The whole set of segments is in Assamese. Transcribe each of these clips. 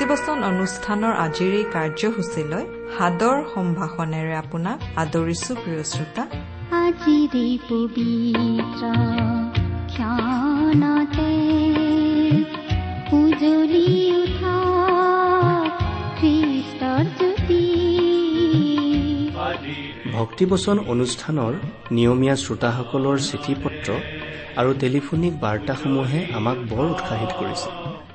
ভক্তিবচন অনুষ্ঠানৰ আজিৰ এই কাৰ্যসূচীলৈ সাদৰ সম্ভাষণেৰে আপোনাক আদৰিছো প্ৰিয় শ্ৰোতা। আজিৰে পবিত্ৰ ক্ষণতে উজলি উঠা খ্ৰীষ্টৰ জ্যোতি ভক্তিবচন অনুষ্ঠানৰ নিয়মীয়া শ্ৰোতাসকলৰ চিঠি পত্ৰ আৰু টেলিফোনিক বাৰ্তাসমূহে আমাক বৰ উৎসাহিত কৰিছে।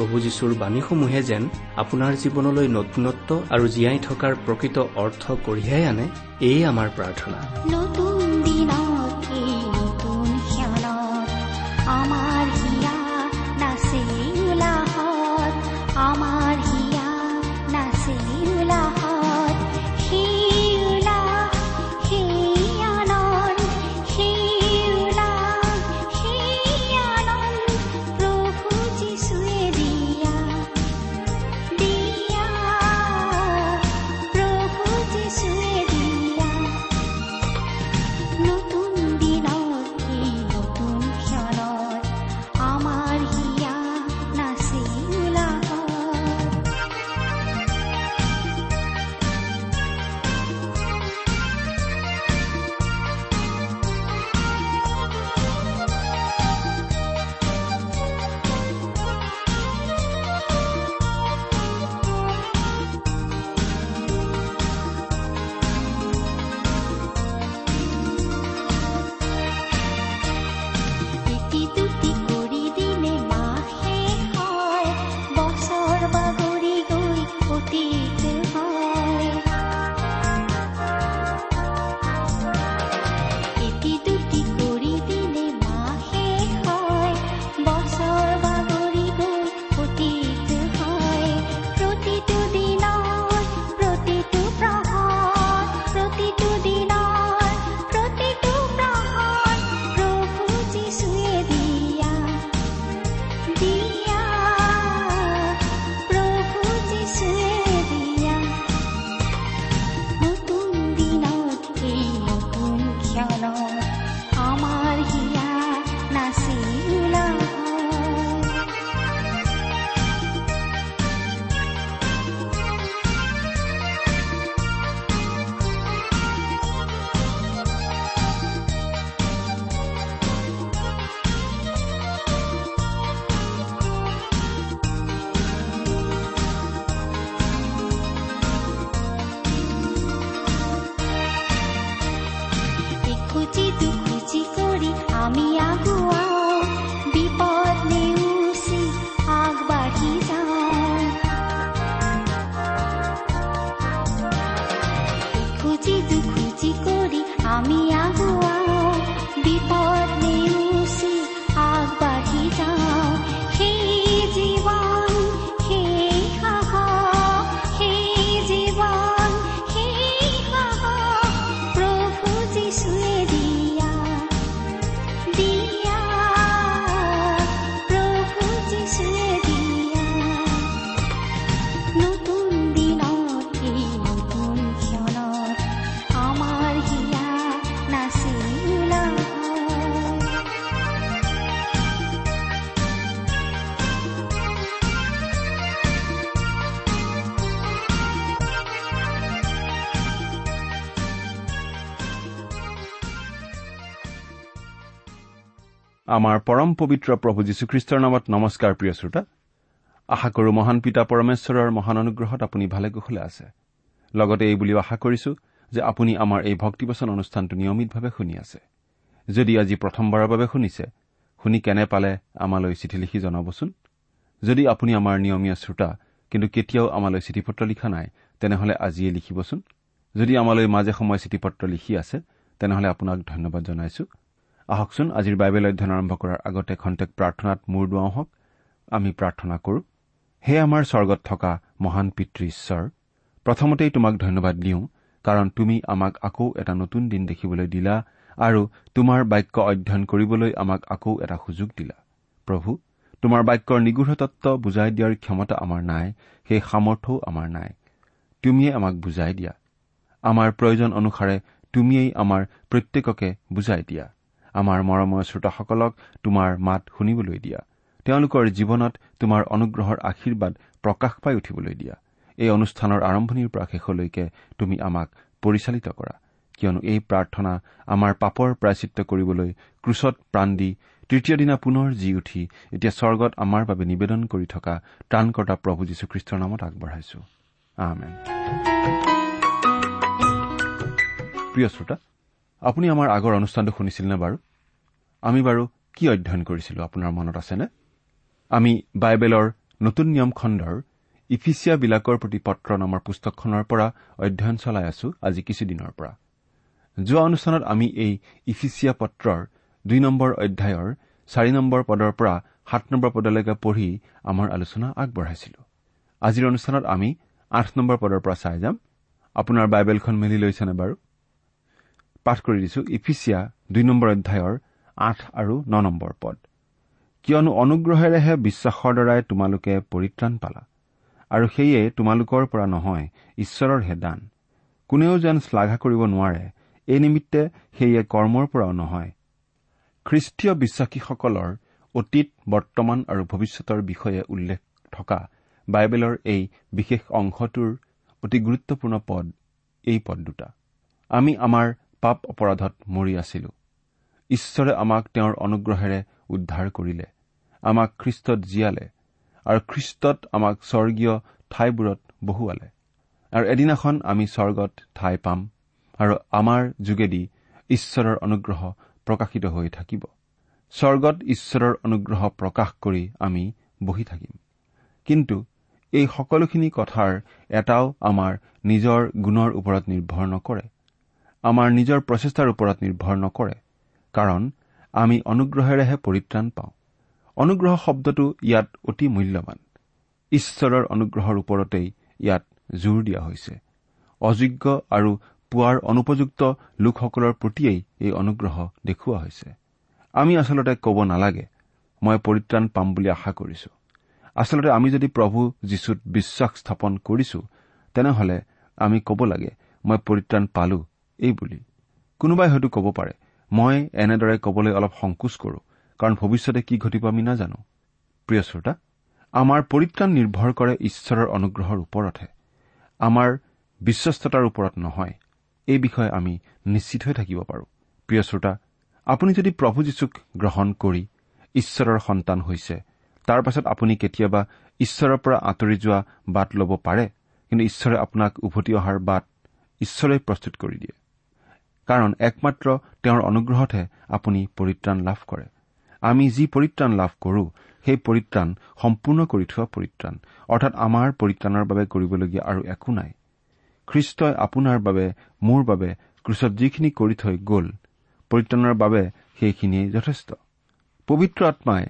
প্ৰভু যীশুৰ বাণীসমূহে যেন আপোনাৰ জীৱনলৈ নতুনত্ব আৰু জীয়াই থকাৰ প্ৰকৃত অৰ্থ কঢ়িয়াই আনে এয়ে আমাৰ প্ৰাৰ্থনা। খুজি দুখুজি আমাৰ পৰম পবিত্ৰ প্ৰভু যীশুখ্ৰীষ্টৰ নামত নমস্কাৰ প্ৰিয় শ্ৰোতা। আশা কৰো মহান পিতা পৰমেশ্বৰৰ মহান অনুগ্ৰহত আপুনি ভালে কুশলে আছে। লগতে এই বুলিও আশা কৰিছো যে আপুনি আমাৰ এই ভক্তিবচন অনুষ্ঠানটো নিয়মিতভাৱে শুনি আছে। যদি আজি প্ৰথমবাৰৰ বাবে শুনিছে শুনি কেনে পালে আমালৈ চিঠি লিখি জনাবচোন? যদি আপুনি আমাৰ নিয়মীয়া শ্ৰোতা কিন্তু কেতিয়াও আমালৈ চিঠি পত্ৰ লিখা নাই তেনেহলে আজিয়ে লিখিবচোন। যদি আমালৈ মাজে সময়ে চিঠি পত্ৰ লিখি আছে তেনেহলে আপোনাক ধন্যবাদ জনাইছো। আহকচোন আজিৰ বাইবেল অধ্যয়ন আৰম্ভ কৰাৰ আগতে খন্তেক প্ৰাৰ্থনাত মূৰ দুৱাওঁ হওক। আমি প্ৰাৰ্থনা কৰো হে আমাৰ স্বৰ্গত থকা মহান পিতৃ ঈশ্বৰ প্ৰথমতেই তোমাক ধন্যবাদ দিওঁ কাৰণ তুমি আমাক আকৌ এটা নতুন দিন দেখিবলৈ দিলা আৰু তোমাৰ বাক্য অধ্যয়ন কৰিবলৈ আমাক আকৌ এটা সুযোগ দিলা। প্ৰভু তোমাৰ বাক্যৰ নিগৃঢ় তত্ব বুজাই দিয়াৰ ক্ষমতা আমাৰ নাই সেই সামৰ্থ্যও আমাৰ নাই। তুমিয়েই আমাক বুজাই দিয়া। আমাৰ প্ৰয়োজন অনুসাৰে তুমিয়েই আমাৰ প্ৰত্যেককে বুজাই দিয়া। আমাৰ মৰমৰ শ্ৰোতাসকলক তোমাৰ মাত শুনিবলৈ দিয়া। তেওঁলোকৰ জীৱনত তোমাৰ অনুগ্ৰহৰ আশীৰ্বাদ প্ৰকাশ পাই উঠিবলৈ দিয়া। এই অনুষ্ঠানৰ আৰম্ভণিৰ পৰা শেষলৈকে তুমি আমাক পৰিচালিত কৰা। কিয়নো এই প্ৰাৰ্থনা আমাৰ পাপৰ প্ৰায়চিত্ৰ কৰিবলৈ ক্ৰুচত প্ৰাণ দি তৃতীয় দিনা পুনৰ জি উঠি এতিয়া স্বৰ্গত আমাৰ বাবে নিবেদন কৰি থকা ত্ৰাণকৰ্তা প্ৰভু যীশুখ্ৰীষ্টৰ নামত আগবঢ়াইছো। প্ৰিয় শ্ৰোতা আপুনি আমাৰ আগৰ অনুষ্ঠানটো শুনিছিল নে বাৰু? আমি বাৰু কি অধ্যয়ন কৰিছিলো আপোনাৰ মনত আছেনে? আমি বাইবেলৰ নতুন নিয়ম খণ্ডৰ ইফিচিয়াবিলাকৰ প্ৰতি পত্ৰ নামৰ পুস্তকখনৰ পৰা অধ্যয়ন চলাই আছো আজি কিছুদিনৰ পৰা। যোৱা অনুষ্ঠানত আমি এই ইফিচিয়া পত্ৰৰ দুই নম্বৰ অধ্যায়ৰ চাৰি নম্বৰ পদৰ পৰা সাত নম্বৰ পদলৈকে পঢ়ি আমাৰ আলোচনা আগবঢ়াইছিলো। আজিৰ অনুষ্ঠানত আমি আঠ নম্বৰ পদৰ পৰা চাই যাম। আপোনাৰ বাইবেলখন মেলি লৈছেনে বাৰু? পাঠ কৰি দিছো ইফিচিয়া দুই নম্বৰ অধ্যায়ৰ আঠ আৰু ন নম্বৰ পদ। কিয়নো অনুগ্ৰহেৰেহে বিশ্বাসৰ দ্বাৰাই তোমালোকে পৰিত্ৰাণ পালা আৰু সেয়ে তোমালোকৰ পৰা নহয় ঈশ্বৰৰহে দান। কোনেও যেন শ্লাঘা কৰিব নোৱাৰে এই নিমিত্তে সেয়ে কৰ্মৰ পৰাও নহয়। খ্ৰীষ্টীয় বিশ্বাসীসকলৰ অতীত বৰ্তমান আৰু ভৱিষ্যতৰ বিষয়ে উল্লেখ থকা বাইবেলৰ এই বিশেষ অংশটোৰ অতি গুৰুত্বপূৰ্ণ পদ এই পদ দুটা। আমি আমাৰ পাপ অপৰাধত মৰি আছিলো। ঈশ্বৰে আমাক তেওঁৰ অনুগ্ৰহেৰে উদ্ধাৰ কৰিলে আমাক খ্ৰীষ্টত জীয়ালে আৰু খ্ৰীষ্টত আমাক স্বৰ্গীয় ঠাইবোৰত বহুৱালে। আৰু এদিনাখন আমি স্বৰ্গত ঠাই পাম আৰু আমাৰ যোগেদি ঈশ্বৰৰ অনুগ্ৰহ প্ৰকাশিত হৈ থাকিব। স্বৰ্গত ঈশ্বৰৰ অনুগ্ৰহ প্ৰকাশ কৰি আমি বহি থাকিম। কিন্তু এই সকলোখিনি কথাৰ এটাও আমাৰ নিজৰ গুণৰ ওপৰত নিৰ্ভৰ নকৰে। আমাৰ নিজৰ প্ৰচেষ্টাৰ ওপৰত নিৰ্ভৰ নকৰে কাৰণ আমি অনুগ্ৰহেৰেহে পৰিত্ৰাণ পাওঁ। অনুগ্ৰহ শব্দটো ইয়াত অতি মূল্যৱান। ঈশ্বৰৰ অনুগ্ৰহৰ ওপৰতেই ইয়াত জোৰ দিয়া হৈছে। অযোগ্য আৰু পোৱাৰ অনুপযুক্ত লোকসকলৰ প্ৰতিয়েই এই অনুগ্ৰহ দেখুওৱা হৈছে। আমি আচলতে ক'ব নালাগে মই পৰিত্ৰাণ পাম বুলি আশা কৰিছো। আচলতে আমি যদি প্ৰভু যীশুত বিশ্বাস স্থাপন কৰিছো তেনেহলে আমি ক'ব লাগে মই পৰিত্ৰাণ পালো এই বুলি। কোনোবাই হয়তো ক'ব পাৰে মই এনেদৰে ক'বলৈ অলপ সংকোচ কৰো কাৰণ ভৱিষ্যতে কি ঘটিব আমি নাজানো। প্ৰিয় শ্ৰোতা আমাৰ পৰিত্ৰাণ নিৰ্ভৰ কৰে ঈশ্বৰৰ অনুগ্ৰহৰ ওপৰতহে। আমাৰ বিশ্বস্ততাৰ ওপৰত নহয় এই বিষয়ে আমি নিশ্চিত হৈ থাকিব পাৰো। প্ৰিয় শ্ৰোতা আপুনি যদি প্ৰভু যীশুক গ্ৰহণ কৰি ঈশ্বৰৰ সন্তান হৈছে তাৰ পাছত আপুনি কেতিয়াবা ঈশ্বৰৰ পৰা আঁতৰি যোৱা বাট ল'ব পাৰে কিন্তু ঈশ্বৰে আপোনাক উভতি অহাৰ বাট ঈশ্বৰে প্ৰস্তুত কৰি দিয়ে। কাৰণ একমাত্ৰ তেওঁৰ অনুগ্ৰহতহে আপুনি পৰিত্ৰাণ লাভ কৰে। আমি যি পৰিত্ৰাণ লাভ কৰো সেই পৰিত্ৰাণ সম্পূৰ্ণ কৰি থোৱা পৰিত্ৰাণ অৰ্থাৎ আমাৰ পৰিত্ৰাণৰ বাবে কৰিবলগীয়া আৰু একো নাই। খ্ৰীষ্টই আপোনাৰ বাবে মোৰ বাবে ক্ৰুচত যিখিনি কৰি থৈ গ'ল পৰিত্ৰাণৰ বাবে সেইখিনিয়েই যথেষ্ট। পবিত্ৰ আত্মাই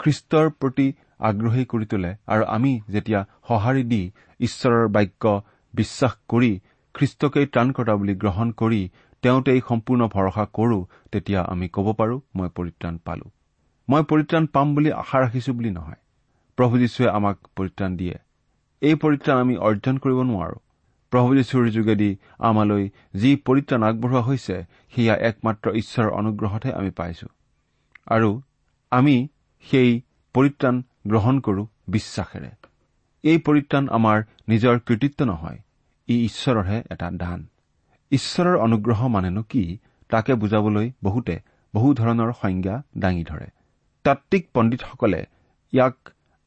খ্ৰীষ্টৰ প্ৰতি আগ্ৰহী কৰি তোলে আৰু আমি যেতিয়া সঁহাৰি দি ঈশ্বৰৰ বাক্য বিশ্বাস কৰি খ্ৰীষ্টকেই ত্ৰাণকৰ্তা বুলি গ্ৰহণ কৰি তেওঁতেই সম্পূৰ্ণ ভৰসা কৰো তেতিয়া আমি ক'ব পাৰো মই পৰিত্ৰাণ পালো। মই পৰিত্ৰাণ পাম বুলি আশা ৰাখিছো বুলি নহয়। প্ৰভু যীশুৱে আমাক পৰিত্ৰাণ দিয়ে। এই পৰিত্ৰাণ আমি অৰ্জন কৰিব নোৱাৰো। প্ৰভু যীশুৰ যোগেদি আমালৈ যি পৰিত্ৰাণ আগবঢ়োৱা হৈছে সেয়া একমাত্ৰ ঈশ্বৰৰ অনুগ্ৰহতহে আমি পাইছো। আৰু আমি সেই পৰিত্ৰাণ গ্ৰহণ কৰো বিশ্বাসেৰে। এই পৰিত্ৰাণ আমাৰ নিজৰ কৃতিত্ব নহয় ই ঈশ্বৰৰহে এটা দান। ঈশ্বৰৰ অনুগ্ৰহ মানেনো কি? তাকে বুজাবলৈ বহুতে বহু ধৰণৰ সংজ্ঞা দাঙি ধৰে। তাত্বিক পণ্ডিতসকলে ইয়াক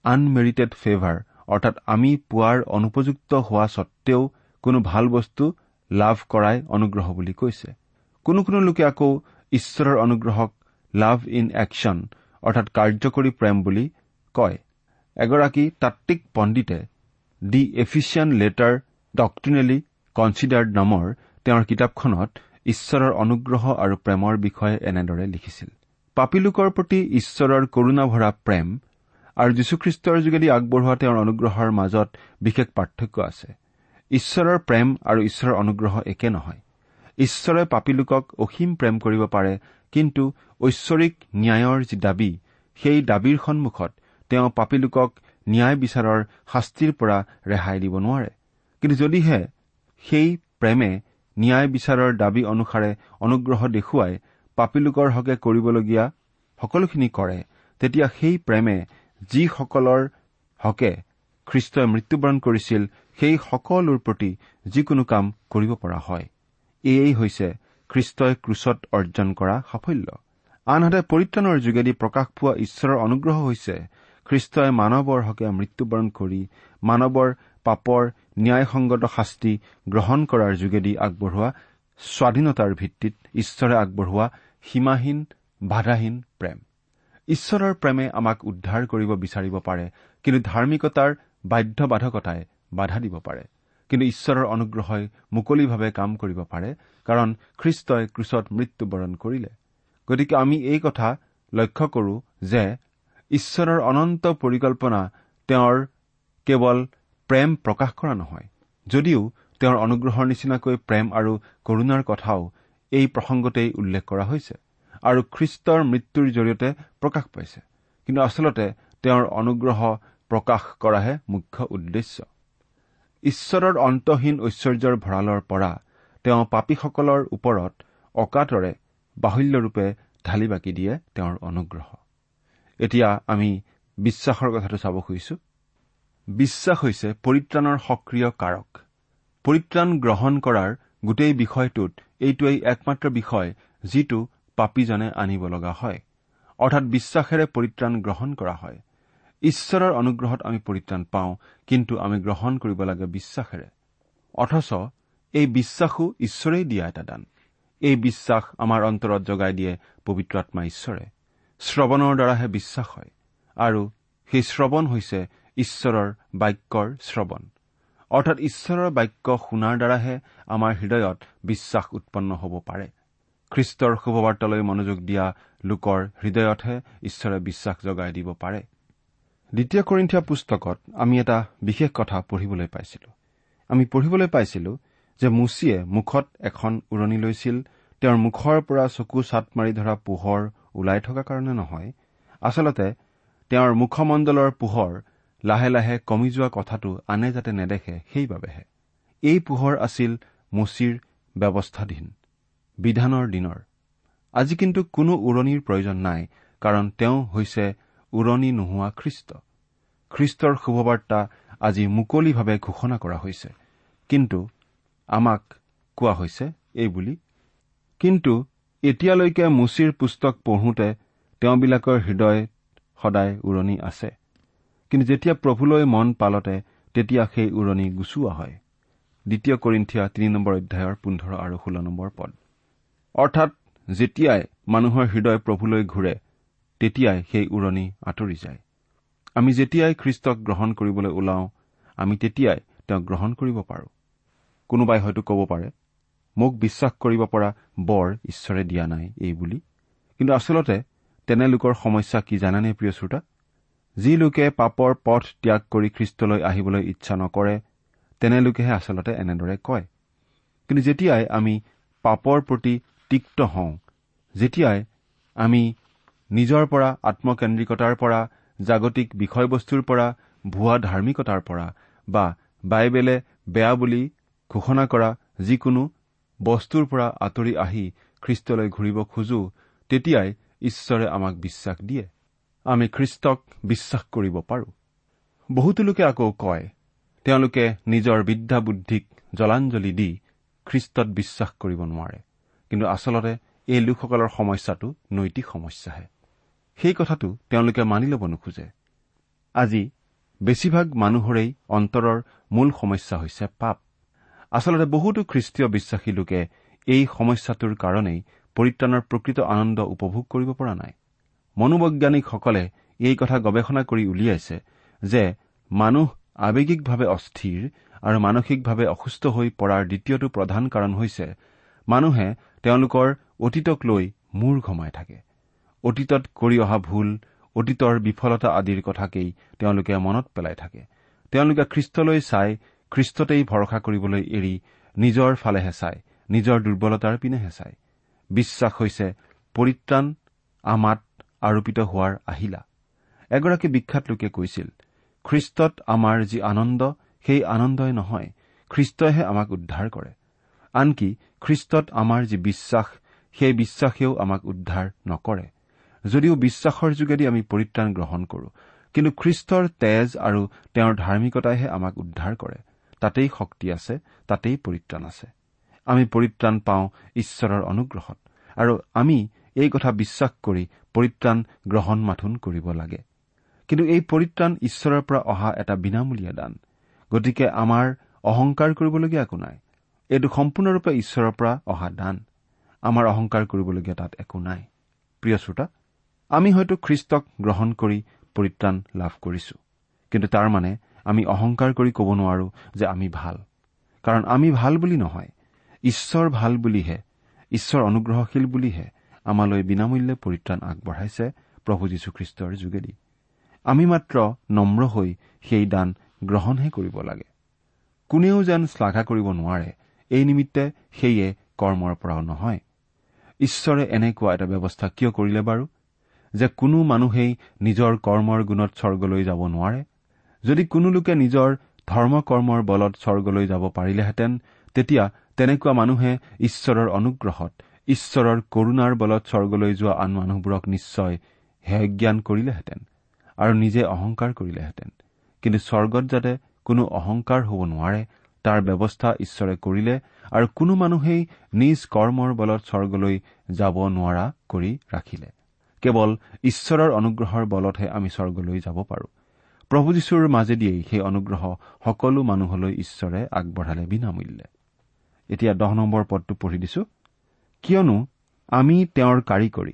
আনমেৰিটেড ফেভাৰ অৰ্থাৎ আমি পোৱাৰ অনুপযুক্ত হোৱা সত্বেও কোনো ভাল বস্তু লাভ কৰাই অনুগ্ৰহ বুলি কৈছে। কোনো কোনো লোকে আকৌ ঈশ্বৰৰ অনুগ্ৰহক লাভ ইন একশ্যন অৰ্থাৎ কাৰ্যকৰী প্ৰেম বুলি কয়। এগৰাকী তাত্বিক পণ্ডিতে দি এফিচিয়ান লেটাৰ ডক্ট্ৰিনেলি কনচিডাৰ্ড নামৰ তেওঁৰ কিতাপখনত ঈশ্বৰৰ অনুগ্ৰহ আৰু প্ৰেমৰ বিষয়ে এনেদৰে লিখিছিল। পাপী লোকৰ প্ৰতি ঈশ্বৰৰ কৰুণা ভৰা প্ৰেম আৰু যীশুখ্ৰীষ্টৰ যোগেদি আগবঢ়োৱা তেওঁৰ অনুগ্ৰহৰ মাজত বিশেষ পাৰ্থক্য আছে। ঈশ্বৰৰ প্ৰেম আৰু ঈশ্বৰৰ অনুগ্ৰহ একে নহয়। ঈশ্বৰে পাপী লোকক অসীম প্ৰেম কৰিব পাৰে কিন্তু ঐশ্বৰিক ন্যায়ৰ যি দাবী সেই দাবীৰ সন্মুখত তেওঁ পাপী লোকক ন্যায় বিচাৰৰ শাস্তিৰ পৰা ৰেহাই দিব নোৱাৰে। কিন্তু যদিহে সেই প্ৰেমে ন্যায় বিচাৰৰ দাবী অনুসাৰে অনুগ্ৰহ দেখুৱাই পাপীলোকৰ হকে কৰিবলগীয়া সকলোখিনি কৰে তেতিয়া সেই প্ৰেমে যিসকলৰ হকে খ্ৰীষ্টই মৃত্যুবৰণ কৰিছিল সেই সকলোৰ প্ৰতি যিকোনো কাম কৰিব পৰা হয়। এয়েই হৈছে খ্ৰীষ্টই ক্ৰুচত অৰ্জন কৰা সাফল্য। আনহাতে পৰিত্ৰাণৰ যোগেদি প্ৰকাশ পোৱা ঈশ্বৰৰ অনুগ্ৰহ হৈছে খ্ৰীষ্টই মানৱৰ হকে মৃত্যুবৰণ কৰি মানৱৰ পাপৰ ন্যায়সংগত শাস্তি গ্ৰহণ কৰাৰ যোগেদি আগবঢ়োৱা স্বাধীনতাৰ ভিত্তিত ঈশ্বৰে আগবঢ়োৱা সীমাহীন বাধাহীন প্ৰেম। ঈশ্বৰৰ প্ৰেমে আমাক উদ্ধাৰ কৰিব বিচাৰিব পাৰে কিন্তু ধাৰ্মিকতাৰ বাধ্যবাধকতাই বাধা দিব পাৰে। কিন্তু ঈশ্বৰৰ অনুগ্ৰহই মুকলিভাৱে কাম কৰিব পাৰে কাৰণ খ্ৰীষ্টই ক্ৰুচত মৃত্যুবৰণ কৰিলে। গতিকে আমি এই কথা লক্ষ্য কৰো যে ঈশ্বৰৰ অনন্ত পৰিকল্পনা তেওঁৰ কেৱল প্ৰেম প্ৰকাশ কৰা নহয়। যদিও তেওঁৰ অনুগ্ৰহৰ নিচিনাকৈ প্ৰেম আৰু কৰুণাৰ কথাও এই প্ৰসংগতেই উল্লেখ কৰা হৈছে আৰু খ্ৰীষ্টৰ মৃত্যুৰ জৰিয়তে প্ৰকাশ পাইছে। কিন্তু আচলতে তেওঁৰ অনুগ্ৰহ প্ৰকাশ কৰাহে মুখ্য উদ্দেশ্য। ঈশ্বৰৰ অন্তহীন ঐশ্বৰ্যৰ ভঁৰালৰ পৰা তেওঁ পাপীসকলৰ ওপৰত অকাতৰে বাহুল্যৰূপে ঢালি বাকি দিয়ে তেওঁৰ অনুগ্ৰহ। এতিয়া আমি বিশ্বাসৰ কথাটো চাব খুজিছো। বিশ্বাস হৈছে পৰিত্ৰাণৰ সক্ৰিয় কাৰক। পৰিত্ৰাণ গ্ৰহণ কৰাৰ গোটেই বিষয়টোত এইটোৱেই একমাত্ৰ বিষয় যিটো পাপীজনে আনিব লগা হয়। অৰ্থাৎ বিশ্বাসেৰে পৰিত্ৰাণ গ্ৰহণ কৰা হয়। ঈশ্বৰৰ অনুগ্ৰহত আমি পৰিত্ৰাণ পাওঁ কিন্তু আমি গ্ৰহণ কৰিব লাগে বিশ্বাসেৰে। অথচ এই বিশ্বাসো ঈশ্বৰেই দিয়া এটা দান। এই বিশ্বাস আমাৰ অন্তৰত জগাই দিয়ে পবিত্ৰ আত্মা ঈশ্বৰে। শ্ৰৱণৰ দ্বাৰাহে বিশ্বাস হয়। আৰু সেই শ্ৰৱণ হৈছে ঈশ্বৰৰ বাক্যৰ শ্ৰৱণ। অৰ্থাৎ ঈশ্বৰৰ বাক্য শুনাৰ দ্বাৰাহে আমাৰ হৃদয়ত বিশ্বাস উৎপন্ন হ'ব পাৰে। খ্ৰীষ্টৰ শুভবাৰ্তালৈ মনোযোগ দিয়া লোকৰ হৃদয়তহে ঈশ্বৰে বিশ্বাস জগাই দিব পাৰে। দ্বিতীয় কৰিন্ঠিয়া পুস্তকত আমি এটা বিশেষ কথা পঢ়িবলৈ পাইছিলো। আমি পঢ়িবলৈ পাইছিলো যে মুচিয়ে মুখত এখন উৰণি লৈছিল তেওঁৰ মুখৰ পৰা চকু চাট মাৰি ধৰা পোহৰ ওলাই থকা কাৰণে নহয় আচলতে তেওঁৰ মুখমণ্ডলৰ পোহৰ লাহে লাহে কমি যোৱা কথাটো আনে যাতে নেদেখে সেইবাবেহে। এই পোহৰ আছিল মুচিৰ ব্যৱস্থাধীন বিধানৰ দিনৰ। আজি কিন্তু কোনো উৰণিৰ প্ৰয়োজন নাই কাৰণ তেওঁ হৈছে উৰণি নোহোৱা খ্ৰীষ্ট। খ্ৰীষ্টৰ শুভবাৰ্তা আজি মুকলিভাৱে ঘোষণা কৰা হৈছে। কিন্তু আমাক কোৱা হৈছে এইবুলি কিন্তু এতিয়ালৈকে মুচিৰ পুস্তক পঢ়োতে তেওঁবিলাকৰ হৃদয় সদায় উৰণি আছে। কিন্তু যেতিয়া প্ৰভুলৈ মন পালতে তেতিয়া সেই উৰণি গুচোৱা হয়। দ্বিতীয় কৰিন্ঠিয়া তিনি নম্বৰ অধ্যায়ৰ পোন্ধৰ আৰু ষোল্ল নম্বৰ পদ। অৰ্থাৎ যেতিয়াই মানুহৰ হৃদয় প্ৰভুলৈ ঘূৰে তেতিয়াই সেই উৰণি আঁতৰি যায়। আমি যেতিয়াই খ্ৰীষ্টক গ্ৰহণ কৰিবলৈ ওলাওঁ আমি তেতিয়াই তেওঁক গ্ৰহণ কৰিব পাৰোঁ। কোনোবাই হয়তো ক'ব পাৰে মোক বিশ্বাস কৰিব পৰা বৰ ঈশ্বৰে দিয়া নাই এই বুলি। কিন্তু আচলতে তেনে লোকৰ সমস্যা কি জানেনে প্ৰিয় শ্ৰোতা? যি লোকে পাপৰ পথ ত্যাগ কৰি খ্ৰীষ্টলৈ আহিবলৈ ইচ্ছা নকৰে তেনে লোকেহে আচলতে এনেদৰে কয়। কিন্তু যেতিয়াই আমি পাপৰ প্ৰতি তিক্ত হওঁ যেতিয়াই আমি নিজৰ পৰা আত্মকেন্দ্ৰিকতাৰ পৰা জাগতিক বিষয়বস্তুৰ পৰা ভুৱা ধাৰ্মিকতাৰ পৰা বা বাইবেলে বেয়া বুলি ঘোষণা কৰা যিকোনো বস্তুৰ পৰা আঁতৰি আহি খ্ৰীষ্টলৈ ঘূৰিব খোজো তেতিয়াই ঈশ্বৰে আমাক বিশ্বাস দিয়ে। আমি খ্ৰীষ্টক বিশ্বাস কৰিব পাৰো। বহুতো লোকে আকৌ কয় তেওঁলোকে নিজৰ বিদ্যা বুদ্ধিক জলাঞ্জলি দি খ্ৰীষ্টত বিশ্বাস কৰিব নোৱাৰে। কিন্তু আচলতে এই লোকসকলৰ সমস্যাটো নৈতিক সমস্যাহে। সেই কথাটো তেওঁলোকে মানি ল'ব নোখোজে। আজি বেছিভাগ মানুহৰেই অন্তৰৰ মূল সমস্যা হৈছে পাপ। আচলতে বহুতো খ্ৰীষ্টীয় বিশ্বাসী লোকে এই সমস্যাটোৰ কাৰণেই পৰিত্ৰাণৰ প্ৰকৃত আনন্দ উপভোগ কৰিব পৰা নাই। মনোবৈজ্ঞানিকসকলে এই কথা গৱেষণা কৰি উলিয়াইছে যে মানুহ আৱেগিকভাৱে অস্থিৰ আৰু মানসিকভাৱে অসুস্থ হৈ পৰাৰ দ্বিতীয়টো প্ৰধান কাৰণ হৈছে মানুহে তেওঁলোকৰ অতীতক লৈ মূৰ ঘমাই থাকে। অতীতত কৰি অহা ভুল অতীতৰ বিফলতা আদিৰ কথাকেই তেওঁলোকে মনত পেলাই থাকে। তেওঁলোকে খ্ৰীষ্টলৈ চাই খ্ৰীষ্টতেই ভৰসা কৰিবলৈ এৰি নিজৰ ফালেহে চায় নিজৰ দুৰ্বলতাৰ পিনেহে চায়। বিশ্বাস হৈছে পৰিত্ৰাণ আমাত আৰোপিত হোৱাৰ আহিলা। এগৰাকী বিখ্যাত লোকে কৈছিল খ্ৰীষ্টত আমাৰ যি আনন্দ সেই আনন্দই নহয় খ্ৰীষ্টইহে আমাক উদ্ধাৰ কৰে। আনকি খ্ৰীষ্টত আমাৰ যি বিশ্বাস সেই বিশ্বাসেও আমাক উদ্ধাৰ নকৰে। যদিও বিশ্বাসৰ যোগেদি আমি পৰিত্ৰাণ গ্ৰহণ কৰো কিন্তু খ্ৰীষ্টৰ তেজ আৰু তেওঁৰ ধাৰ্মিকতাইহে আমাক উদ্ধাৰ কৰে। তাতেই শক্তি আছে তাতেই পৰিত্ৰাণ আছে। আমি পৰিত্ৰাণ পাওঁ ঈশ্বৰৰ অনুগ্ৰহত আৰু আমি এই কথা বিশ্বাস কৰি পৰিত্ৰাণ গ্ৰহণ মাথোন কৰিব লাগে। কিন্তু এই পৰিত্ৰাণ ঈশ্বৰৰ পৰা অহা এটা বিনামূলীয়া দান। গতিকে আমাৰ অহংকাৰ কৰিবলগীয়া একো নাই। এইটো সম্পূৰ্ণৰূপে ঈশ্বৰৰ পৰা অহা দান। আমাৰ অহংকাৰ কৰিবলগীয়া তাত একো নাই। প্ৰিয় শ্ৰোতা আমি হয়তো খ্ৰীষ্টক গ্ৰহণ কৰি পৰিত্ৰাণ লাভ কৰিছো। কিন্তু তাৰ মানে আমি অহংকাৰ কৰি ক'ব নোৱাৰো যে আমি ভাল। কাৰণ আমি ভাল বুলি নহয়। ঈশ্বৰ ভাল বুলিহে ঈশ্বৰ অনুগ্ৰহশীল বুলিহে আমালৈ বিনামূল্যে পৰিত্ৰাণ আগবঢ়াইছে প্ৰভু যীশুখ্ৰীষ্টৰ যোগেদি। আমি মাত্ৰ নম্ৰ হৈ সেই দান গ্ৰহণহে কৰিব লাগে। কোনেও যেন শ্লাঘা কৰিব নোৱাৰে এই নিমিত্তে সেয়ে কৰ্মৰ পৰাও নহয়। ঈশ্বৰে এনেকুৱা এটা ব্যৱস্থা কিয় কৰিলে বাৰু? যে কোনো মানুহেই নিজৰ কৰ্মৰ গুণত স্বৰ্গলৈ যাব নোৱাৰে। যদি কোনো লোকে নিজৰ ধৰ্ম কৰ্মৰ বলত স্বৰ্গলৈ যাব পাৰিলেহেঁতেন তেতিয়া তেনেকুৱা মানুহে ঈশ্বৰৰ অনুগ্ৰহত ঈশ্বৰৰ কৰুণাৰ বলত স্বৰ্গলৈ যোৱা আন মানুহবোৰক নিশ্চয় হেয়জ্ঞান কৰিলেহেঁতেন আৰু নিজে অহংকাৰ কৰিলেহেঁতেন। কিন্তু স্বৰ্গত যাতে কোনো অহংকাৰ হ'ব নোৱাৰে তাৰ ব্যৱস্থা ঈশ্বৰে কৰিলে আৰু কোনো মানুহেই নিজ কৰ্মৰ বলত স্বৰ্গলৈ যাব নোৱাৰা কৰি ৰাখিলে। কেৱল ঈশ্বৰৰ অনুগ্ৰহৰ বলতহে আমি স্বৰ্গলৈ যাব পাৰো। প্ৰভু যীশুৰ মাজেদিয়েই সেই অনুগ্ৰহ সকলো মানুহলৈ ঈশ্বৰে আগবঢ়ালে বিনামূল্যে। এতিয়া দহ নম্বৰ পদটো পঢ়ি দিছো। কিয়নো আমি তেওঁৰ কাৰিকৰী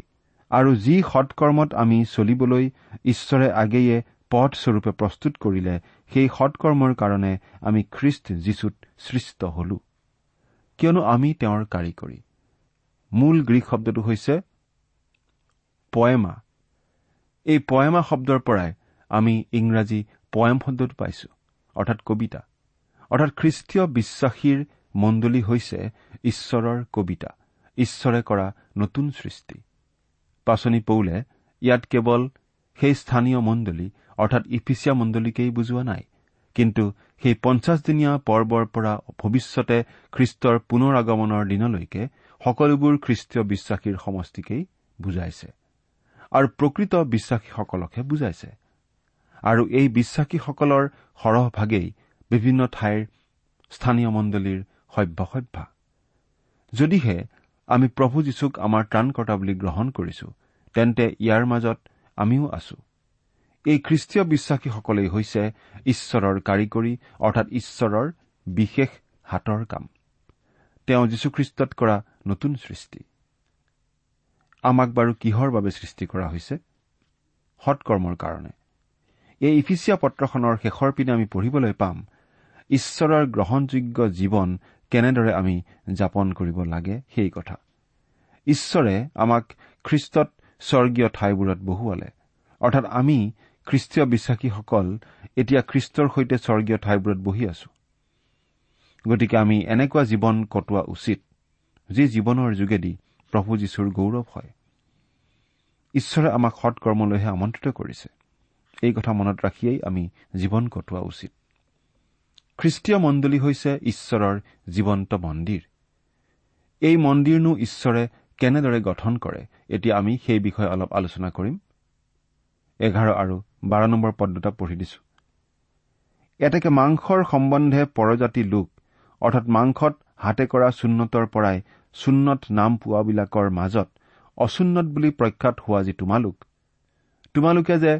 আৰু যি সৎকৰ্মত আমি চলিবলৈ ঈশ্বৰে আগেয়ে পথস্বৰূপে প্ৰস্তুত কৰিলে সেই সৎকৰ্মৰ কাৰণে আমি খ্ৰীষ্ট যীশুত সৃষ্ট হলো। কিয়নো আমি তেওঁৰ কাৰিকৰী। মূল গ্ৰীক শব্দটো হৈছে পয়েমা। এই পয়েমা শব্দৰ পৰাই আমি ইংৰাজী পয়েম শব্দটো পাইছো অৰ্থাৎ কবিতা। অৰ্থাৎ খ্ৰীষ্টীয় বিশ্বাসীৰ মণ্ডলী হৈছে ঈশ্বৰৰ কবিতা। ঈশ্বৰে কৰা নতুন সৃষ্টি। পাচনি পৌলে ইয়াত কেৱল সেই স্থানীয় মণ্ডলী অৰ্থাৎ ইফিচিয়া মণ্ডলীকেই বুজোৱা নাই কিন্তু সেই পঞ্চাছদিনীয়া পৰ্বৰ পৰা ভৱিষ্যতে খ্ৰীষ্টৰ পুনৰ আগমনৰ দিনলৈকে সকলোবোৰ খ্ৰীষ্টীয় বিশ্বাসীৰ সমষ্টিকেই বুজাইছে আৰু প্ৰকৃত বিশ্বাসীসকলকহে বুজাইছে। আৰু এই বিশ্বাসীসকলৰ সৰহভাগেই বিভিন্ন ঠাইৰ স্থানীয় মণ্ডলীৰ সভ্যসভ্যা যদিহে আমি প্ৰভু যীশুক আমাৰ ত্ৰাণকৰ্তা বুলি গ্ৰহণ কৰিছো তেন্তে ইয়াৰ মাজত আমিও আছো। এই খ্ৰীষ্টীয় বিশ্বাসীসকলেই হৈছে ঈশ্বৰৰ কাৰিকৰী অৰ্থাৎ ঈশ্বৰৰ বিশেষ হাতৰ কাম। তেওঁ যীশুখ্ৰীষ্টত কৰা নতুন সৃষ্টি। আমাক বাৰু কিহৰ বাবে সৃষ্টি কৰা হৈছে? সৎকৰ্মৰ কাৰণে। এই ইফিচিয়া পত্ৰখনৰ শেষৰ পিনে আমি পঢ়িবলৈ পাম ঈশ্বৰৰ গ্ৰহণযোগ্য জীৱন কেনেদৰে আমি যাপন কৰিব লাগে সেই কথা। ঈশ্বৰে আমাক খ্ৰীষ্টত স্বৰ্গীয় ঠাইবোৰত বহুৱালে। অৰ্থাৎ আমি খ্ৰীষ্টীয় বিশ্বাসীসকল এতিয়া খ্ৰীষ্টৰ সৈতে স্বৰ্গীয় ঠাইবোৰত বহি আছো। গতিকে আমি এনেকুৱা জীৱন কটোৱা উচিত যি জীৱনৰ যোগেদি প্ৰভু যীশুৰ গৌৰৱ হয়। ঈশ্বৰে আমাক সৎকৰ্মলৈহে আমন্ত্ৰিত কৰিছে। এই কথা মনত ৰাখিয়েই আমি জীৱন কটোৱা উচিত। খ্ৰীষ্টীয় মণ্ডলী হৈছে ঈশ্বৰৰ জীৱন্ত মন্দিৰ। এই মন্দিৰনো ঈশ্বৰে কেনেদৰে গঠন কৰে এতিয়া আমি সেই বিষয়ে অলপ আলোচনা কৰিম। এঘাৰ আৰু বাৰ নম্বৰ পদ দুটা পঢ়ি দিছো। এতেকে মাংসৰ সম্বন্ধে পৰজাতি লোক অৰ্থাৎ মাংসত হাতে কৰা চুন্নতৰ পৰাই চুন্নত নাম পোৱাবিলাকৰ মাজত অচুন্নত বুলি প্ৰখ্যাত হোৱা যি তোমালোক তোমালোকে যে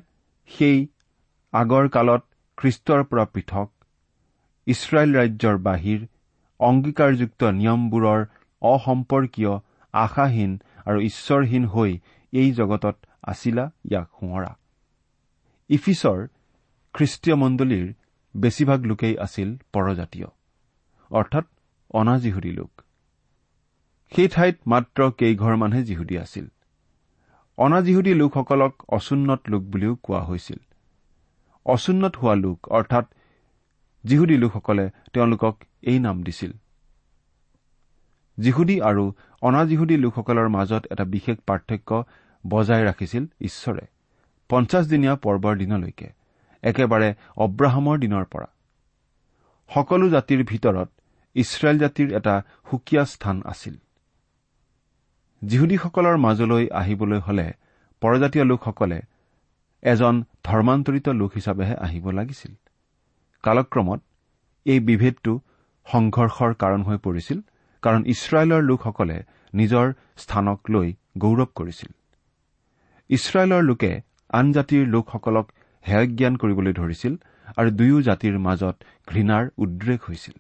সেই আগৰ কালত খ্ৰীষ্টৰ পৰা পৃথক ইছৰাইল ৰাজ্যৰ বাহিৰ অংগীকাৰযুক্ত নিয়মবোৰৰ অসম্পৰ্কীয় আশাহীন আৰু ঈশ্বৰহীন হৈ এই জগতত আছিলা ইয়াক সোঁৱৰা। ইফিছৰ খ্ৰীষ্টীয় মণ্ডলীৰ বেছিভাগ লোকেই আছিল পৰজাতীয় অৰ্থাৎ অনাজিহুদী লোক। সেই ঠাইত মাত্ৰ কেইঘৰমানহে যিহুদী আছিল। অনাজিহুদী লোকসকলক অচুন্নত লোক বুলিও কোৱা হৈছিল। অচুন্নত হোৱা লোক অৰ্থাৎ যিহুদী লোকসকলে তেওঁলোকক এই নাম দিছিল। যিহুদী আৰু অনাজিহুদী লোকসকলৰ মাজত এটা বিশেষ পাৰ্থক্য বজাই ৰাখিছিল ঈশ্বৰে। পঞ্চাছদিনীয়া পৰ্বৰ দিনলৈকে একেবাৰে অব্ৰাহামৰ দিনৰ পৰা। সকলো জাতিৰ ভিতৰত ইছৰাইল জাতিৰ এটা সুকীয়া স্থান আছিল। যিহুদীসকলৰ মাজলৈ আহিবলৈ হলে পৰজাতীয় লোকসকলে এজন ধৰ্মান্তৰিত লোক হিচাপেহে আহিব লাগিছিল। কালক্ৰমত এই বিভেদটো সংঘৰ্ষৰ কাৰণ হৈ পৰিছিল কাৰণ ইছৰাইলৰ লোকসকলে নিজৰ স্থানক লৈ গৌৰৱ কৰিছিল। ইছৰাইলৰ লোকে আন জাতিৰ লোকসকলক হেয় জ্ঞান কৰিবলৈ ধৰিছিল আৰু দুয়ো জাতিৰ মাজত ঘৃণাৰ উদ্ৰেক হৈছিল।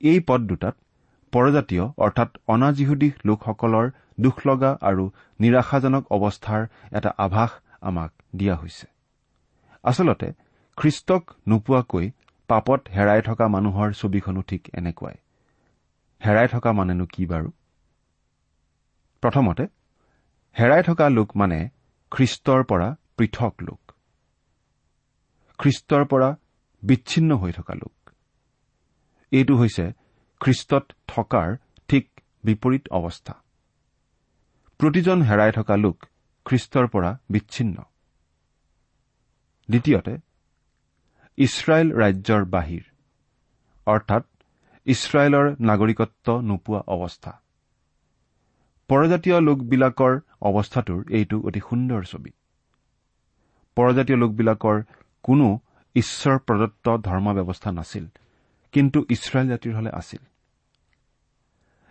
এই পদ দুটাত পৰজাতীয় অৰ্থাৎ অনাজিহুদী লোকসকলৰ দুখ লগা আৰু নিৰাশাজনক অৱস্থাৰ এটা আভাস আমাক দিয়া হৈছে। আচলতে খ্ৰীষ্টক নোপোৱাকৈ পাপত হেৰাই থকা মানুহৰ ছবিখনো ঠিক এনেকুৱাই। হেৰাই থকা মানেনো কি বাৰু? প্ৰথমতে হেৰাই থকা লোক মানে খ্ৰীষ্টৰ পৰা পৃথক লোক। খ্ৰীষ্টৰ পৰা বিচ্ছিন্ন হৈ থকা লোক। এইটো হৈছে খ্ৰীষ্টত থকাৰ ঠিক বিপৰীত অৱস্থা। প্ৰতিজন হেৰাই থকা লোক খ্ৰীষ্টৰ পৰা বিচ্ছিন্ন। দ্বিতীয়তে ইছৰাইল ৰাজ্যৰ বাহিৰ। অৰ্থাৎ ইছৰাইলৰ নাগৰিকত্ব নোপোৱা অৱস্থা। পৰজাতীয় লোকবিলাকৰ অৱস্থাটোৰ এইটো অতি সুন্দৰ ছবি। পৰজাতীয় লোকবিলাকৰ কোনো ঈশ্বৰ প্ৰদত্ত ধৰ্ম ব্যৱস্থা নাছিল কিন্তু ইছৰাইল জাতিৰ হলে আছিল।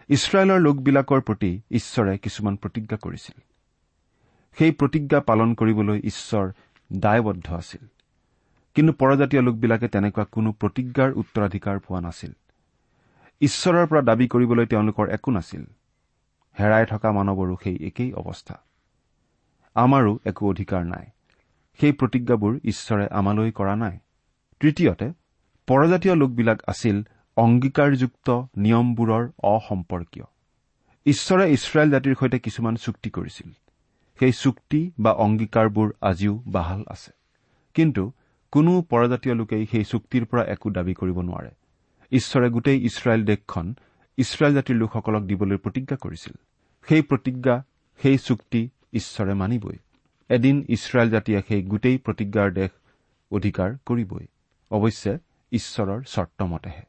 ইছৰাইলৰ লোকবিলাকৰ প্ৰতি ঈশ্বৰে কিছুমান প্ৰতিজ্ঞা কৰিছিল। সেই প্ৰতিজ্ঞা পালন কৰিবলৈ ঈশ্বৰ দায়বদ্ধ আছিল। কিন্তু পৰজাতীয় লোকবিলাকে তেনেকুৱা কোনো প্ৰতিজ্ঞাৰ উত্তৰাধিকাৰ পোৱা নাছিল। ঈশ্বৰৰ পৰা দাবী কৰিবলৈ তেওঁলোকৰ একো নাছিল। হেৰাই থকা মানৱৰো সেই একেই অৱস্থা। আমাৰো একো অধিকাৰ নাই। সেই প্ৰতিজ্ঞাবোৰ ঈশ্বৰে আমালৈ কৰা নাই। তৃতীয়তে পৰজাতীয় লোকবিলাক আছিল অংগীকাৰযুক্ত নিয়মবোৰৰ অসম্পৰ্কীয়। ঈশ্বৰে ইছৰাইল জাতিৰ সৈতে কিছুমান চুক্তি কৰিছিল। সেই চুক্তি বা অংগীকাৰবোৰ আজিও বাহাল আছে। কিন্তু কোনো পৰজাতীয় লোকেই সেই চুক্তিৰ পৰা একো দাবী কৰিব নোৱাৰে। ঈশ্বৰে গোটেই ইছৰাইল দেশখন ইছৰাইল জাতিৰ লোকসকলক দিবলৈ প্ৰতিজ্ঞা কৰিছিল। সেই প্ৰতিজ্ঞা সেই চুক্তি ঈশ্বৰে মানিবই। এদিন ইছৰাইল জাতিয়ে সেই গোটেই প্ৰতিজ্ঞাৰ দেশ অধিকাৰ কৰিবই। অৱশ্যে ঈশ্বৰৰ চৰ্তমতেহে।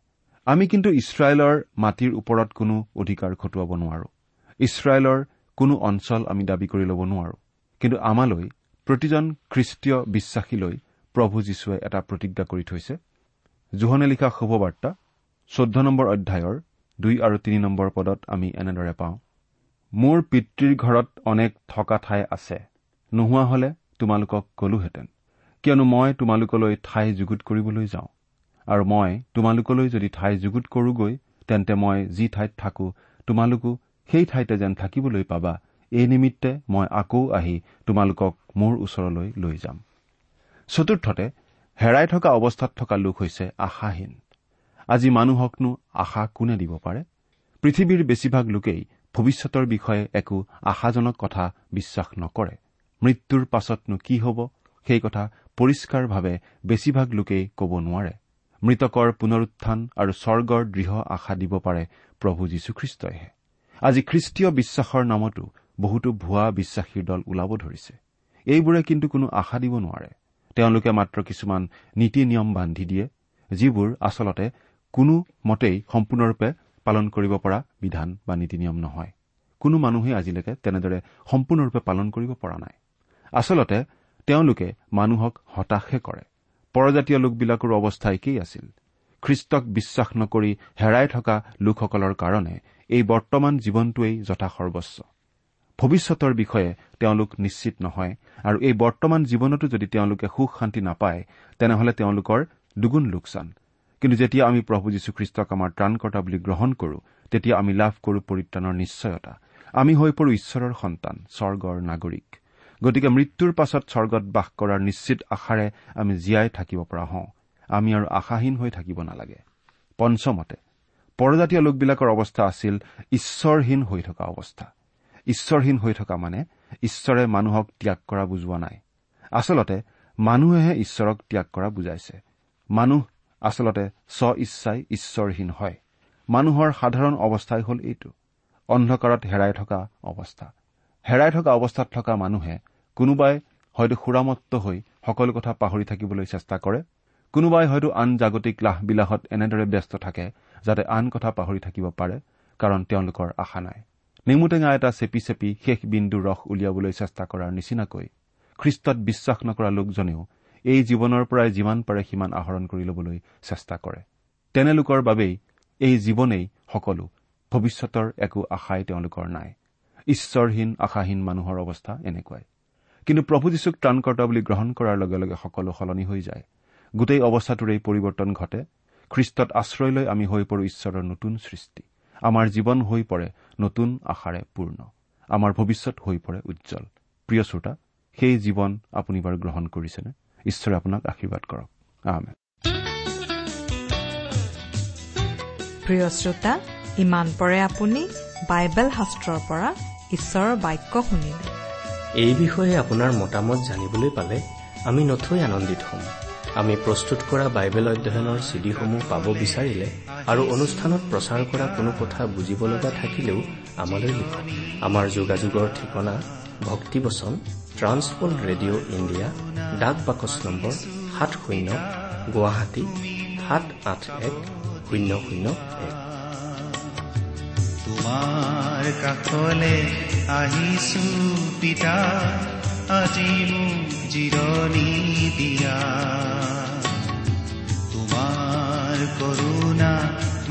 আমি কিন্তু ইছৰাইলৰ মাটিৰ ওপৰত কোনো অধিকাৰ খটুৱাব নোৱাৰো। ইছৰাইলৰ কোনো অঞ্চল আমি দাবী কৰি ল'ব নোৱাৰো। কিন্তু আমালৈ প্ৰতিজন খ্ৰীষ্টীয় বিশ্বাসীলৈ প্ৰভু যীশুৱে এটা প্ৰতিজ্ঞা কৰি থৈছে। জোহনে লিখা শুভবাৰ্তা চৈধ্য নম্বৰ অধ্যায়ৰ দুই আৰু তিনি নম্বৰ পদত আমি এনেদৰে পাওঁ মোৰ পিতৃৰ ঘৰত অনেক থকা ঠাই আছে নোহোৱা হলে তোমালোকক কলোহেঁতেন। কিয়নো মই তোমালোকলৈ ঠাই যুগুত কৰিবলৈ যাওঁ আৰু মই তোমালোকলৈ যদি ঠাই যুগুত কৰোগৈ তেন্তে মই যি ঠাইত থাকো তোমালোকো সেই ঠাইতে যেন থাকিবলৈ পাবা। এই নিমিত্তে মই আকৌ আহি তোমালোকক মোৰ ওচৰলৈ লৈ যাম। চতুৰ্থতে হেৰাই থকা অৱস্থাত থকা লোক হৈছে আশাহীন। আজি মানুহকনো আশা কোনে দিব পাৰে? পৃথিৱীৰ বেছিভাগ লোকেই ভৱিষ্যতৰ বিষয়ে একো আশাজনক কথা বিশ্বাস নকৰে। মৃত্যুৰ পাছতনো কি হ'ব? সেই কথা পৰিষ্কাৰভাৱে বেছিভাগ লোকেই ক'ব নোৱাৰে। মৃতকৰ পুনৰুত্থান আৰু স্বৰ্গৰ দৃঢ় আশা দিব পাৰে প্ৰভু যীশুখ্ৰীষ্টইহে। আজি খ্ৰীষ্টীয় বিশ্বাসৰ নামতো বহুতো ভুৱা বিশ্বাসীৰ দল ওলাব ধৰিছে। এইবোৰে কিন্তু কোনো আশা দিব নোৱাৰে। তেওঁলোকে মাত্ৰ কিছুমান নীতি নিয়ম বান্ধি দিয়ে যিবোৰ আচলতে কোনো মতেই সম্পূৰ্ণৰূপে পালন কৰিব পৰা বিধান বা নীতি নিয়ম নহয়। কোনো মানুহেই আজিলৈকে তেনেদৰে সম্পূৰ্ণৰূপে পালন কৰিব পৰা নাই। আচলতে তেওঁলোকে মানুহক হতাশহে কৰে। পৰজাতীয় লোকবিলাকৰো অৱস্থা একেই আছিল। খ্ৰীষ্টক বিশ্বাস নকৰি হেৰাই থকা লোকসকলৰ কাৰণে এই বৰ্তমান জীৱনটোৱেই যথাসৰ্বস্ব। ভৱিষ্যতৰ বিষয়ে তেওঁলোক নিশ্চিত নহয় আৰু এই বৰ্তমান জীৱনতো যদি তেওঁলোকে সুখ শান্তি নাপায় তেনেহলে তেওঁলোকৰ দুগুণ লোকচান। কিন্তু যেতিয়া আমি প্ৰভু যীশুখ্ৰীষ্টক আমাৰ ত্ৰাণকৰ্তা বুলি গ্ৰহণ কৰো তেতিয়া আমি লাভ কৰো পৰিত্ৰাণৰ নিশ্চয়তা। আমি হৈ পৰো ঈশ্বৰৰ সন্তান স্বৰ্গৰ নাগৰিক। গতিকে মৃত্যুৰ পাছত স্বৰ্গত বাস কৰাৰ নিশ্চিত আশাৰে আমি জীয়াই থাকিব পৰা হওঁ। আমি আৰু আশাহীন হৈ থাকিব নালাগে। পঞ্চমতে পৰজাতীয় লোকবিলাকৰ অৱস্থা আছিল ঈশ্বৰহীন হৈ থকা অৱস্থা। ঈশ্বৰহীন হৈ থকা মানে ঈশ্বৰে মানুহক ত্যাগ কৰা বুজোৱা নাই। আচলতে মানুহেহে ঈশ্বৰক ত্যাগ কৰা বুজাইছে। মানুহ আচলতে স্ব ইচ্ছাই ঈশ্বৰহীন হয়। মানুহৰ সাধাৰণ অৱস্থাই হ'ল এইটো। অন্ধকাৰত হেৰাই থকা অৱস্থা। হেৰাই থকা অৱস্থাত থকা মানুহে কোনোবাই হয়তো সুৰামত্ত হৈ সকলো কথা পাহৰি থাকিবলৈ চেষ্টা কৰে। কোনোবাই হয়তো আন জাগতিক লাহ বিলাসত এনেদৰে ব্যস্ত থাকে যাতে আন কথা পাহৰি থাকিব পাৰে কাৰণ তেওঁলোকৰ আশা নাই। নেমুটেঙা এটা চেপি চেপি শেষ বিন্দু ৰস উলিয়াবলৈ চেষ্টা কৰাৰ নিচিনাকৈ খ্ৰীষ্টত বিশ্বাস নকৰা লোকজনেও এই জীৱনৰ পৰাই যিমান পাৰে সিমান আহৰণ কৰি ল'বলৈ চেষ্টা কৰে। তেনে লোকৰ বাবেই এই জীৱনেই সকলো ভৱিষ্যতৰ একো আশাই তেওঁলোকৰ নাই। ঈশ্বৰহীন আশাহীন মানুহৰ অৱস্থা এনেকুৱাই। কিন্তু প্ৰভু যীশুক ত্ৰাণকৰ্তা বুলি গ্ৰহণ কৰাৰ লগে লগে সকলো সলনি হৈ যায়। গোটেই অৱস্থাটোৰেই পৰিৱৰ্তন ঘটে। খ্ৰীষ্টত আশ্ৰয় লৈ আমি হৈ পৰো ঈশ্বৰৰ নতুন সৃষ্টি। আমাৰ জীৱন হৈ পৰে নতুন আশাৰে পূৰ্ণ। আমাৰ ভৱিষ্যত হৈ পৰে উজ্জ্বল। প্ৰিয় শ্ৰোতা সেই জীৱন আপুনি বাৰু গ্ৰহণ কৰিছেনে? ঈশ্বৰে আপোনাক আশীৰ্বাদ কৰক। প্ৰিয় শ্ৰোতা ইমান পৰে আপুনি বাইবেল শাস্ত্ৰৰ পৰা ঈশ্বৰৰ বাক্য শুনিলে। এই বিষয়ে আপোনাৰ মতামত জানিবলৈ পালে আমি নথৈ আনন্দিত হ'ম। আমি প্ৰস্তুত কৰা বাইবেল অধ্যয়নৰ চিডিসমূহ পাব বিচাৰিলে আৰু অনুষ্ঠানত প্ৰচাৰ কৰা কোনো কথা বুজিব লগা থাকিলেও আমালৈ লিখক আমাৰ যোগাযোগৰ ঠিকনা ভক্তিবচন ট্ৰান্সপল ৰেডিঅ' ইণ্ডিয়া ডাক বাকচ নম্বৰ সাত শূন্য গুৱাহাটী সাত আঠ এক শূন্য শূন্য এক। তোমাৰ কাষলে আহিছো পিতা আজি মোক জিৰণি দিয়া। তোমাৰ কৰোণা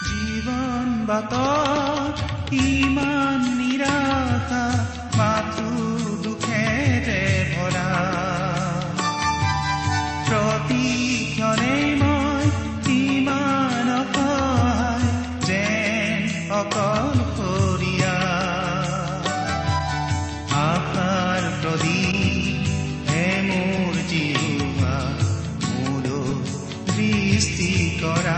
জীৱন বাটত ইমান নিৰাশা মাথো দুখেৰে ভৰা প্ৰতিক্ষণে মই ইমান অসহায় যেন অকলশৰীয়া আশাৰ প্ৰদীপ হে মোৰ জিহুৱা মোলৈ সৃষ্টি কৰা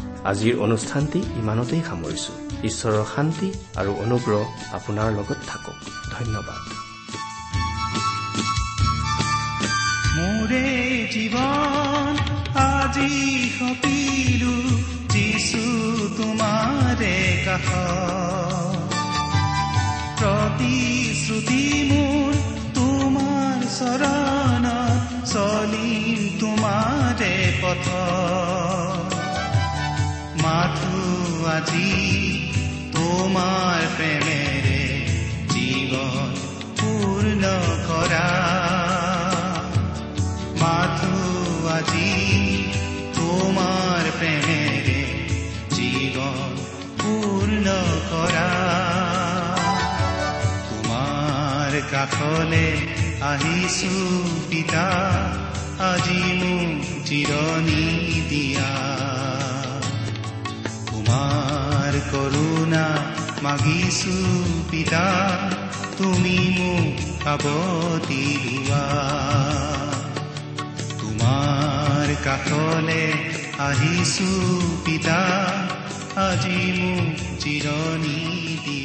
আজিৰ অনুষ্ঠানটি ইমানতেই সামৰিছো। ঈশ্বৰৰ শান্তি আৰু অনুগ্ৰহ আপোনাৰ লগত থাকক। ধন্যবাদ। মোৰে জীৱন আজি সপিলো যিছু তোমাৰে কাষ প্ৰতিশ্ৰুতি মোৰ তোমাৰ চৰণ চলিম তোমাৰে পথ আজি তোমাৰ প্ৰেমেৰে জীৱন পূৰ্ণ কৰা মাথো আজি তোমাৰ প্ৰেমেৰে জীৱন পূৰ্ণ কৰা তোমাৰ কাষলে আহিছো পিতা আজি মোক জিৰণি দিয়া। তোমাৰ কৰোণা মাগিছো পিতা তুমি মোক কাবতি লোৱা। তোমাৰ কাষলে আহিছো পিতা আজি মোক জিৰণি দিয়া